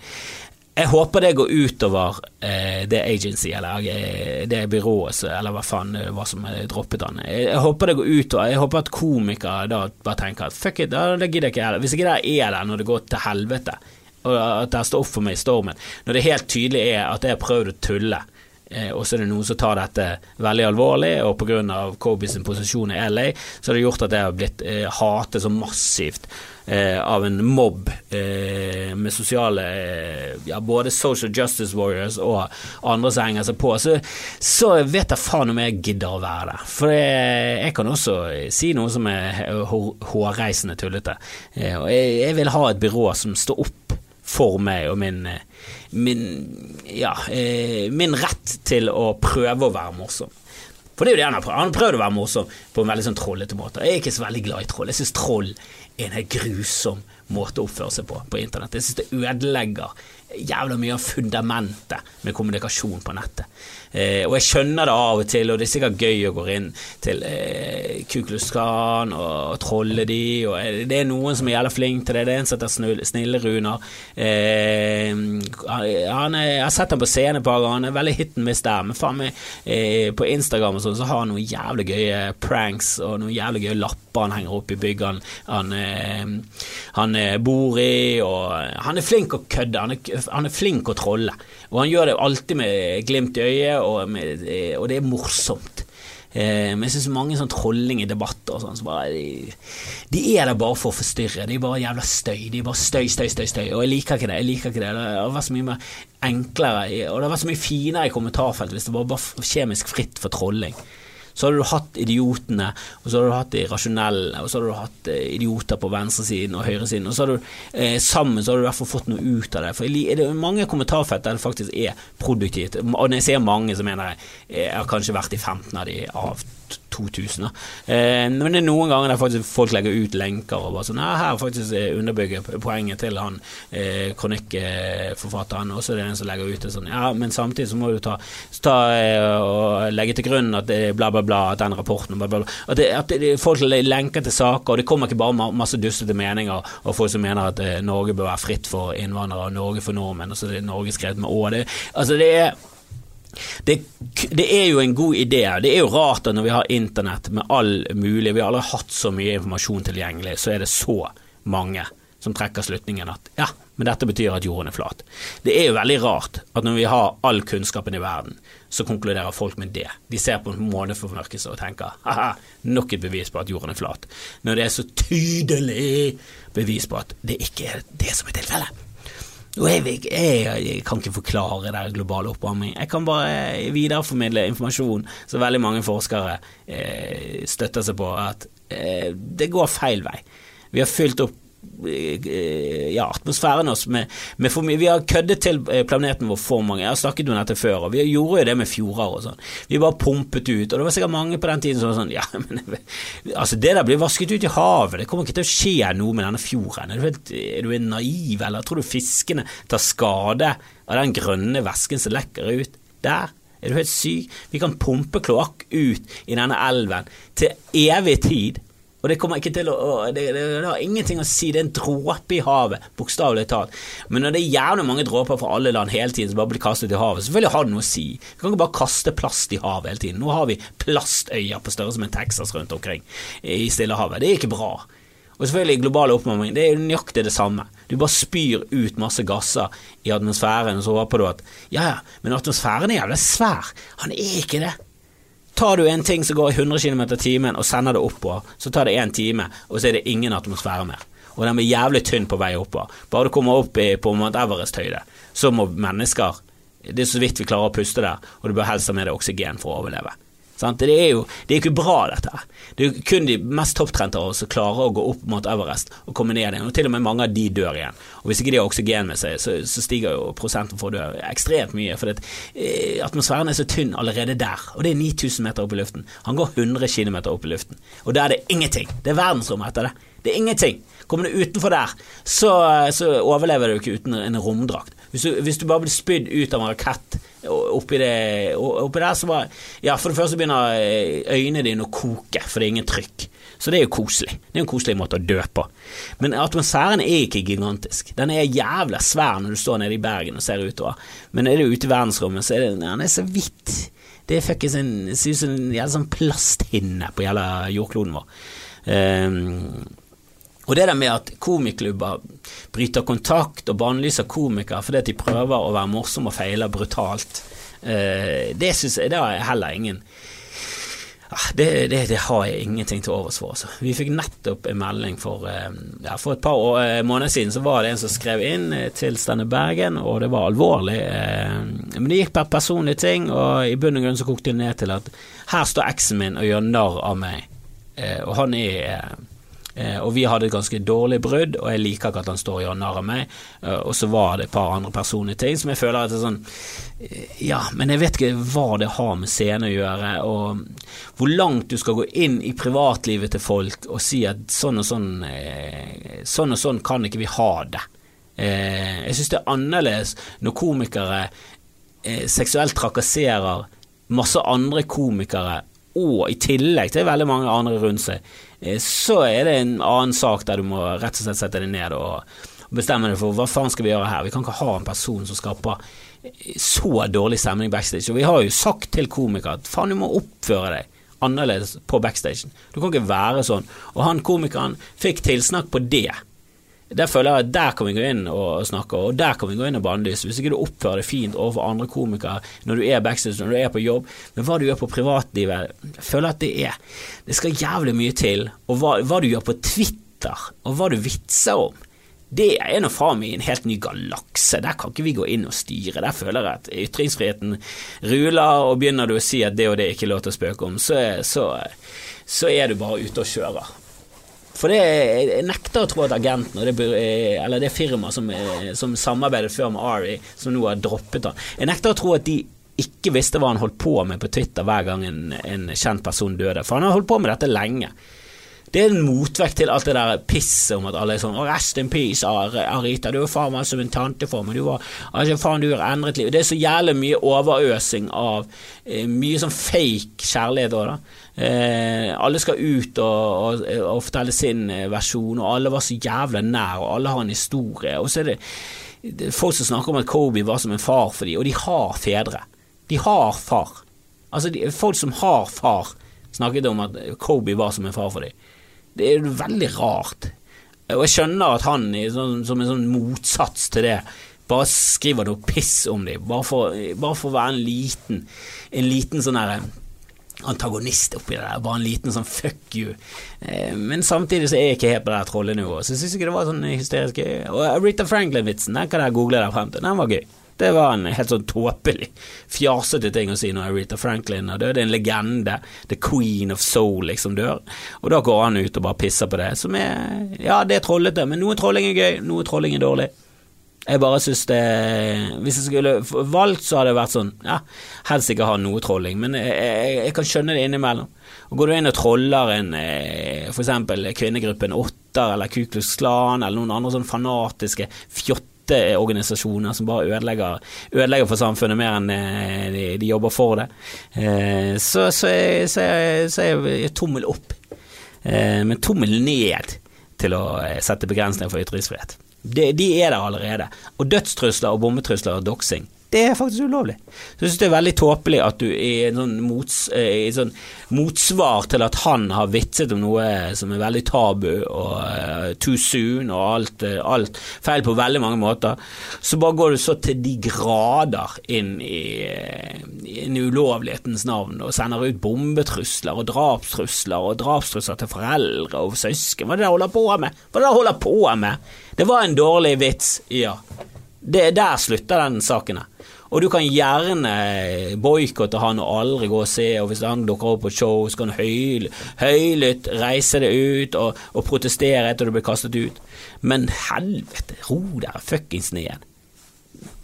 jeg håper det går utover eh, det agency, eller eh, det byrået, eller hva faen hva var som droppet han. Jeg, jeg, håper det går utover Jeg håper at komikere da bare tenker at fuck it, det gidder jeg ikke heller. Hvis ikke det er der når det går til helvete, og at det står opp for meg i stormen, når det helt tydelig er at jeg har prøvd å tulle, eh, og så er det noen som tar dette veldig alvorlig, og pga. Kobys posisjon i LA, så har det gjort at jeg har blitt eh, hatet så massivt eh, av en mobb eh, med sosiale eh, Ja, både social justice warriors og andre som henger seg på. Så, så vet jeg faen om jeg gidder å være der. For jeg, jeg kan også si noe som er hårreisende tullete. Eh, og jeg, jeg vil ha et byrå som står opp for meg og min, min, ja, eh, min rett til å prøve å være morsom. For det er jo det han har prøvd. Han har prøvd å være morsom på en veldig sånn trollete måte. Jeg er ikke så veldig glad i troll. Jeg syns troll er en helt grusom måte å oppføre seg på på internett. Jeg syns det ødelegger jævla mye av fundamentet med kommunikasjon på nettet. Eh, og jeg skjønner det av og til, og det er sikkert gøy å gå inn til eh, Kukluskan og trolle de, og eh, det er noen som er jævla flink til det. Det er en som heter Snille-Runar. Eh, han jeg har sett ham på scenen et par ganger, han er veldig hit and miss der, men faen meg eh, på Instagram og sånn så har han noen jævlig gøye pranks og noen jævlig gøye lapper han henger opp i byggene han, han, han bor i, og han er flink å kødde, han er, han er flink å trolle. Og han gjør det alltid med glimt i øyet, og, og det er morsomt. Eh, men jeg syns mange sånn trolling i debatter og sånn, så bare, de, de, er der bare for å forstyrre. De er bare jævla støy. De er bare støy, støy, støy. støy Og jeg liker ikke det. jeg liker ikke Det Det har vært så mye mer enklere, og det har vært så mye finere i kommentarfeltet hvis det var bare kjemisk fritt for trolling så hadde du hatt idiotene, og så hadde du hatt de rasjonelle, og så hadde du hatt eh, idioter på venstresiden og høyresiden, og så hadde du eh, sammen så hadde du i hvert fall fått noe ut av det. For er det mange kommentarfelt der det faktisk er produktivt, og når jeg ser mange, så mener jeg jeg har kanskje vært i 15 av de av 2000. Eh, men det er noen ganger der faktisk folk legger ut lenker og bare sånn Her faktisk underbygger poenget til han eh, kronikkforfatteren, og så er det en som legger ut det sånn Ja, men samtidig så må du ta, ta eh, og legge til grunn at det bla, bla, bla, at den rapporten bla, bla, bla. At, det, at det, folk lenker til saker, og det kommer ikke bare masse dustete meninger og folk som mener at eh, Norge bør være fritt for innvandrere, og Norge for nordmenn, og så er det Norge skrevet med Å. Det, altså det er det, det, er jo en god idé. Det er jo rart at når vi har internett med all mulig Vi har aldri hatt så mye informasjon tilgjengelig, så er det så mange som trekker slutningen at ja, men dette betyr at jorden er flat. Det er jo veldig rart at når vi har all kunnskapen i verden, så konkluderer folk med det. De ser på en måneformørkelse og tenker ha-ha, nok et bevis på at jorden er flat. Når det er så tydelig bevis på at det ikke er det som er tilfellet. Jeg, jeg, kan ikke forklare det globale oppvarming. Jeg kan bare videreformidle informasjon så veldig mange forskere eh, støtter seg på at eh, det går feil vei. Vi har fylt opp eh, ja, atmosfæren oss med, med for mye Vi har køddet til eh, planeten vår for mange. Jeg har snakket om dette før, og vi gjorde jo det med fjorder og sånn. Vi bare pumpet ut, og det var sikkert mange på den tiden som var sånn Ja, men altså, det der blir vasket ut i havet, det kommer ikke til å skje noe med denne fjorden. Er du, helt, er du naiv, eller tror du fiskene tar skade av den grønne væsken som lekker ut der? Er du helt syk? Vi kan pumpe kloakk ut i denne elven til evig tid. Og det kommer ikke til å det, det, det, har ingenting å si, det er en dråpe i havet, bokstavelig talt. Men når det er jævlig mange dråper fra alle land hele tiden som bare blir kastet i havet, selvfølgelig har det noe å si. Vi kan ikke bare kaste plast i havet hele tiden. Nå har vi plastøyer på størrelse med Texas rundt omkring i Stillehavet. Det er ikke bra. Og selvfølgelig global oppvarming, det er nøyaktig det samme. Du bare spyr ut masse gasser i atmosfæren, og så håper du at ja, ja, men atmosfæren er jævlig svær. Han er ikke det. Tar du en ting som går i 100 km i timen og sender det oppover, så tar det én time, og så er det ingen atmosfære mer. Og den blir jævlig tynn på vei oppover. Bare du kommer opp i, på Mount Everest-høyde, så må mennesker Det er så vidt vi klarer å puste der, og du bør helst ha med deg oksygen for å overleve. Sant? Det er jo det er ikke bra, dette her. Det er kun de mest topptrente av oss som klarer å gå opp mot Everest og komme ned igjen. Og til og med mange av de dør igjen. Og hvis ikke de har oksygen med seg, så, så stiger jo prosenten for å dø ekstremt mye. For det, eh, atmosfæren er så tynn allerede der, og det er 9000 meter opp i luften. Han går 100 km opp i luften, og der er det ingenting. Det er verdensrommet etter det. Det er ingenting. Kommer du utenfor der, så, så overlever du ikke uten en romdrakt. Hvis du, hvis du bare blir spydd ut av en rakett oppi, det, oppi der, så bare Ja, for det første begynner eh, øynene dine å koke, for det er ingen trykk. Så det er jo koselig. Det er en koselig måte å dø på. Men atmosfæren er ikke gigantisk. Den er jævla svær når du står nede i Bergen og ser utover. Men er du ute i verdensrommet, så er det, den er så vidt. Det er fuckings en, ser ut som en sånn plasthinne på jævla jordkloden vår. Um, og det der med at komiklubber bryter kontakt og bannlyser komikere fordi at de prøver å være morsomme og feiler brutalt, eh, det syns jeg det har jeg heller ingen ah, det, det, det, har jeg ingenting til overs for. Altså. Vi fikk nettopp en melding for, eh, ja, for et par år, eh, måneder siden. Så var det en som skrev inn til Stenne Bergen, og det var alvorlig. Men det gikk per personlige ting, og i bunn og grunn så kokte det ned til at her står eksen min og gjør narr av meg, og han er og vi hadde et ganske dårlig brudd, og jeg liker ikke at han står og gjør narr av meg. Eh, og så var det et par andre personlige ting som jeg føler at det er sånn eh, Ja, men jeg vet ikke hva det har med scene å gjøre, og hvor langt du skal gå inn i privatlivet til folk og si at sånn og sånn Sånn og sånn kan ikke vi ha det. Jeg synes det er annerledes når komikere seksuelt trakasserer masse andre komikere og i tillegg til veldig mange andre rundt seg, eh, så er det en annen sak der du må rett og slett sette deg ned og bestemme deg for hva faen skal vi gjøre her. Vi kan ikke ha en person som skaper så dårlig stemning backstage. Og vi har jo sagt til komikere at faen, du må oppføre deg annerledes på backstagen. Du kan ikke være sånn. Og han komikeren fikk tilsnakk på det. Der føler jeg at der kan vi gå inn og snakke, og der kan vi gå inn og bannlyse. Hvis ikke du oppfører deg fint overfor andre komikere når du er backstage, når du er på jobb, men hva du gjør på privatlivet Jeg føler at det er Det skal jævlig mye til. Og hva, hva du gjør på Twitter, og hva du vitser om, det er nå faen meg en helt ny galakse. Der kan ikke vi gå inn og styre. Der føler jeg at ytringsfriheten ruler, og begynner du å si at det og det ikke er lov til å spøke om, så, så, så er du bare ute og kjører. For det, jeg nekter å tro at agenten og det, eller det firmaet som, som, samarbeidet før med Ari, som nå har droppet han Jeg nekter å tro at de ikke visste hva han holdt på med på Twitter hver gang en, en kjent person døde, for han har holdt på med dette lenge. Det er en motvekt til alt det der pisset om at alle er sånn 'Rest in peace, Arita. Du er faen meg som en tante for meg. Du var, altså, faen, du har endret liv.' Det er så jævlig mye overøsing av eh, mye sånn fake kjærlighet òg, da. Eh, alle skal ut og, og, og, fortelle sin eh, versjon, og alle var så jævla nær, og alle har en historie. Og så er det, det er folk som snakker om at Kobe var som en far for dem, og de har fedre. De har far. Altså, de, folk som har far, snakket om at Kobe var som en far for dem. Det er veldig rart. Og jeg skjønner at han, sånn, som en sånn motsats til det, bare skriver noe piss om dem, bare for, bare for å være en liten, en liten sånn herre antagonist oppi det der, bare en liten sånn fuck you. Eh, men samtidig så er jeg ikke helt på det trollenivået, så jeg syns ikke det var sånn hysterisk gøy. Og Rita Franklin-vitsen, den kan jeg google der frem til, den var gøy. Det var en helt sånn tåpelig, fjasete ting å si når Rita Franklin er dødd. En legende. The Queen of Soul liksom dør. Og da går han ut og bare pisser på det, som er Ja, det er trollete, men noe trolling er gøy, noe trolling er dårlig. Jeg bare syns det Hvis jeg skulle valgt, så hadde det vært sånn Ja, helst ikke ha noe trolling, men jeg, jeg, jeg, kan skjønne det innimellom. Og Går du inn og troller en f.eks. for eksempel kvinnegruppen Åtter eller Ku Klux Klan eller noen andre sånn fanatiske fjotteorganisasjoner som bare ødelegger, ødelegger, for samfunnet mer enn eh, de, de jobber for det, så, så, så, så, så er jeg tommel opp, men tommel ned til å sette begrensninger for ytringsfrihet. De, de er der allerede. Og dødstrusler og bombetrusler og doksing det er faktisk ulovlig. Så jeg synes det er veldig tåpelig at du i sånn, mots, i sånn motsvar til at han har vitset om noe som er veldig tabu og uh, too soon og alt, uh, alt, feil på veldig mange måter, så bare går du så til de grader inn i, i ulovlighetens navn og sender ut bombetrusler og drapstrusler og drapstrusler til foreldre og søsken. Hva er det du holder på med? Hva er det de holder på med? Det var en dårlig vits, ja. Det, der slutter den saken. Og du kan gjerne boikotte han og aldri gå og se, og hvis han dukker opp på show, så kan du høylytt reise det ut og, og protestere etter du blir kastet ut. Men helvete, ro der, fuckings ned.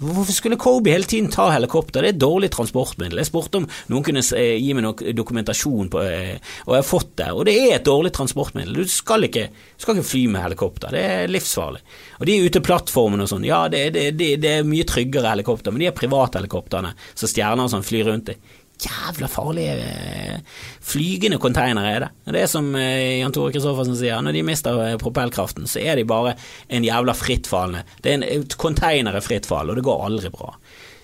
Hvorfor skulle Kobe hele tiden ta helikopter? Det er et dårlig transportmiddel. Jeg spurte om noen kunne eh, gi meg noe dokumentasjon på eh, og jeg har fått det. Og det er et dårlig transportmiddel. Du skal ikke, skal ikke fly med helikopter. Det er livsfarlig. Og de uteplattformene og sånn, ja det, det, det, det, er mye tryggere helikopter, men de er private helikoptrene som stjerner og sånn flyr rundt i jævla farlige eh, flygende containere er det. Det er som eh, Jan Tore Kristoffersen sier, når de mister eh, propellkraften, så er de bare en jævla frittfallende Det er en container er frittfall, og det går aldri bra.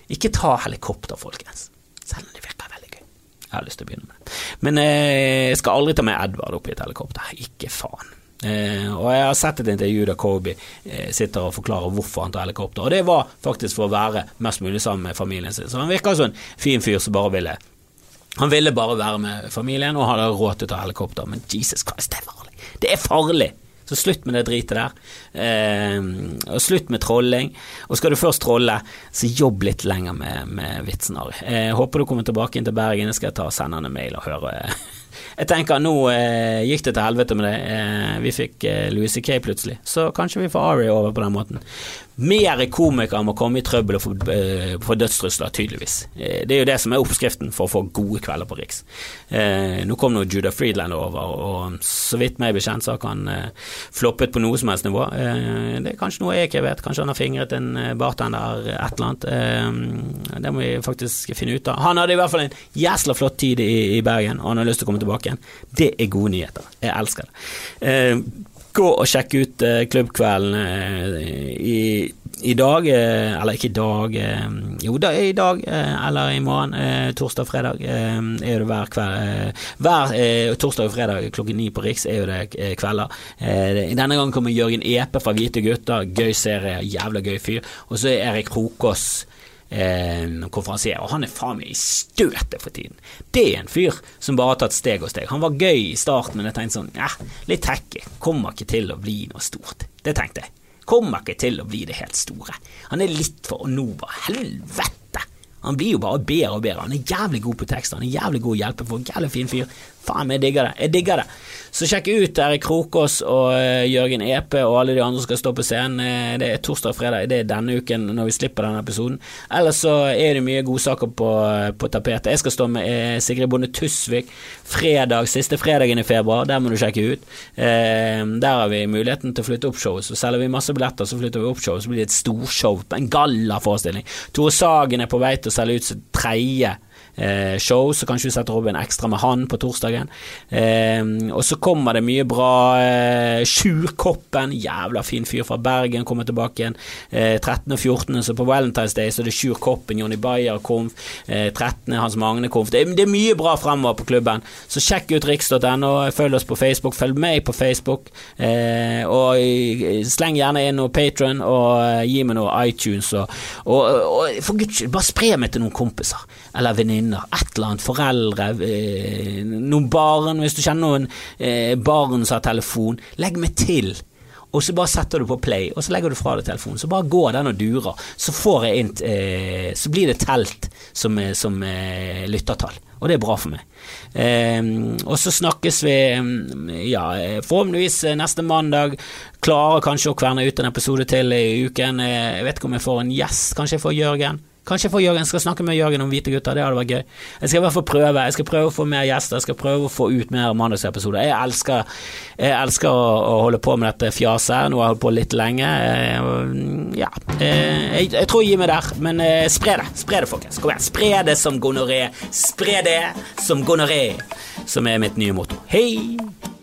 Ikke ta helikopter, folkens. Selv om det virker veldig gøy. Jeg har lyst til å begynne med det. Men jeg skal aldri ta med Edvard opp i et helikopter. Ikke faen. Eh, og jeg har sett et intervju der Kobe eh, sitter og forklarer hvorfor han tar helikopter, og det var faktisk for å være mest mulig sammen med familien sin. Så han virka som en fin fyr som bare ville Han ville bare være med familien og hadde råd til å ta helikopter, men Jesus Christ, det er farlig! Det er farlig! Så slutt med det dritet der. Eh, og slutt med trolling. Og skal du først trolle, så jobb litt lenger med, med vitsen, Ari. Eh, håper du kommer tilbake inn til Bergen. Jeg skal ta og sende en mail og høre jeg tenker nå eh, gikk det til helvete med det. Eh, vi fikk eh, Louis C.K. plutselig, så kanskje vi får Ari over på den måten. Mer komikere må komme i trøbbel og få, få dødstrusler, tydeligvis. Uh, det er jo det som er oppskriften for å få gode kvelder på Riks. Uh, nå kom nå Judah Friedland over, og så vidt meg bekjent så har han floppet på noe som helst nivå. det er kanskje noe jeg ikke vet, kanskje han har fingret en bartender, et eller annet. det må vi faktisk finne ut av. Han hadde i hvert fall en jæsla flott tid i, i Bergen, og han har lyst til å komme tilbake igjen. Det er gode nyheter. Jeg elsker det gå og sjekke ut uh, klubbkvelden uh, i, i, dag, uh, eller ikke i dag Jo, da, i dag eller i morgen, torsdag og fredag, er det hver kveld Hver torsdag og fredag klokken ni på Riks er jo det kvelder. denne gangen kommer Jørgen Epe fra Hvite gutter, gøy serie, jævla gøy fyr. Og så er Erik Krokås eh, konferansier, og han er faen meg i støtet for tiden. Det er en fyr som bare har tatt steg og steg. Han var gøy i starten, men jeg tenkte sånn, ja, litt tacky. Kommer ikke til å bli noe stort. Det tenkte jeg. Kommer ikke til å bli det helt store. Han er litt for Onova. Helvete! Han blir jo bare bedre og bedre. Han er jævlig god på tekster, han er jævlig god å hjelpe folk, jævlig fin fyr. Faen, jeg digger det. Jeg digger det. Så sjekk ut Erik Krokås og uh, Jørgen Epe og alle de andre som skal stå på scenen. Uh, det er torsdag og fredag, det er denne uken når vi slipper denne episoden. Ellers så er det mye godsaker på, uh, på tapetet. Jeg skal stå med Sigrid Bonde Tusvik fredag, siste fredagen i februar. Der må du sjekke ut. der har vi muligheten til å flytte opp showet. Så selger vi masse billetter, så flytter vi opp showet. Så blir det et storshow, en gallaforestilling. Tore Sagen er på vei til å selge ut sitt tredje eh, show, så kanskje vi setter opp en ekstra med han på torsdagen. Eh, og så kommer det mye bra. Eh, Sjurkoppen, jævla fin fyr fra Bergen, kommer tilbake igjen. Eh, 13. og 14., så på Valentine's Day så er det Sjurkoppen, Jonny Bayer Komf. Eh, 13. Hans Magne Komf. Det, det, er mye bra fremover på klubben, så sjekk ut riks.no. Følg oss på Facebook, følg meg på Facebook. Eh, og eh, sleng gjerne inn noe Patron, og eh, gi meg noe iTunes. Og, og, og for guds skyld, bare spre meg til noen kompiser eller venninner, et eller annet, foreldre, eh, noen barn, hvis du kjenner noen eh, barn som har telefon, legg meg til. og så bare setter du på play, og så legger du fra deg telefonen. Så bare går den og durer. Så får jeg inn eh, Så blir det telt som, som lyttertall. Og det er bra for meg. Eh, og så snakkes vi ja, forhåpentligvis neste mandag. Klarer kanskje å kverne ut en episode til i uken. Jeg vet ikke om jeg får en gjest. Kanskje jeg får Jørgen. Kanskje jeg får Jørgen, skal snakke med Jørgen om hvite gutter, det hadde vært gøy. Jeg skal i hvert fall prøve. Jeg skal prøve å få mer gjester, jeg skal prøve å få ut mer mandagsepisoder. Jeg elsker, jeg elsker å, å, holde på med dette fjaset, nå har jeg holdt på litt lenge. Ja, jeg, jeg tror jeg gir meg der, men eh, spre det. Spre det, folkens. Kom igjen, spre det som gonoré. Spre det som gonoré, som er mitt nye motto. Hei!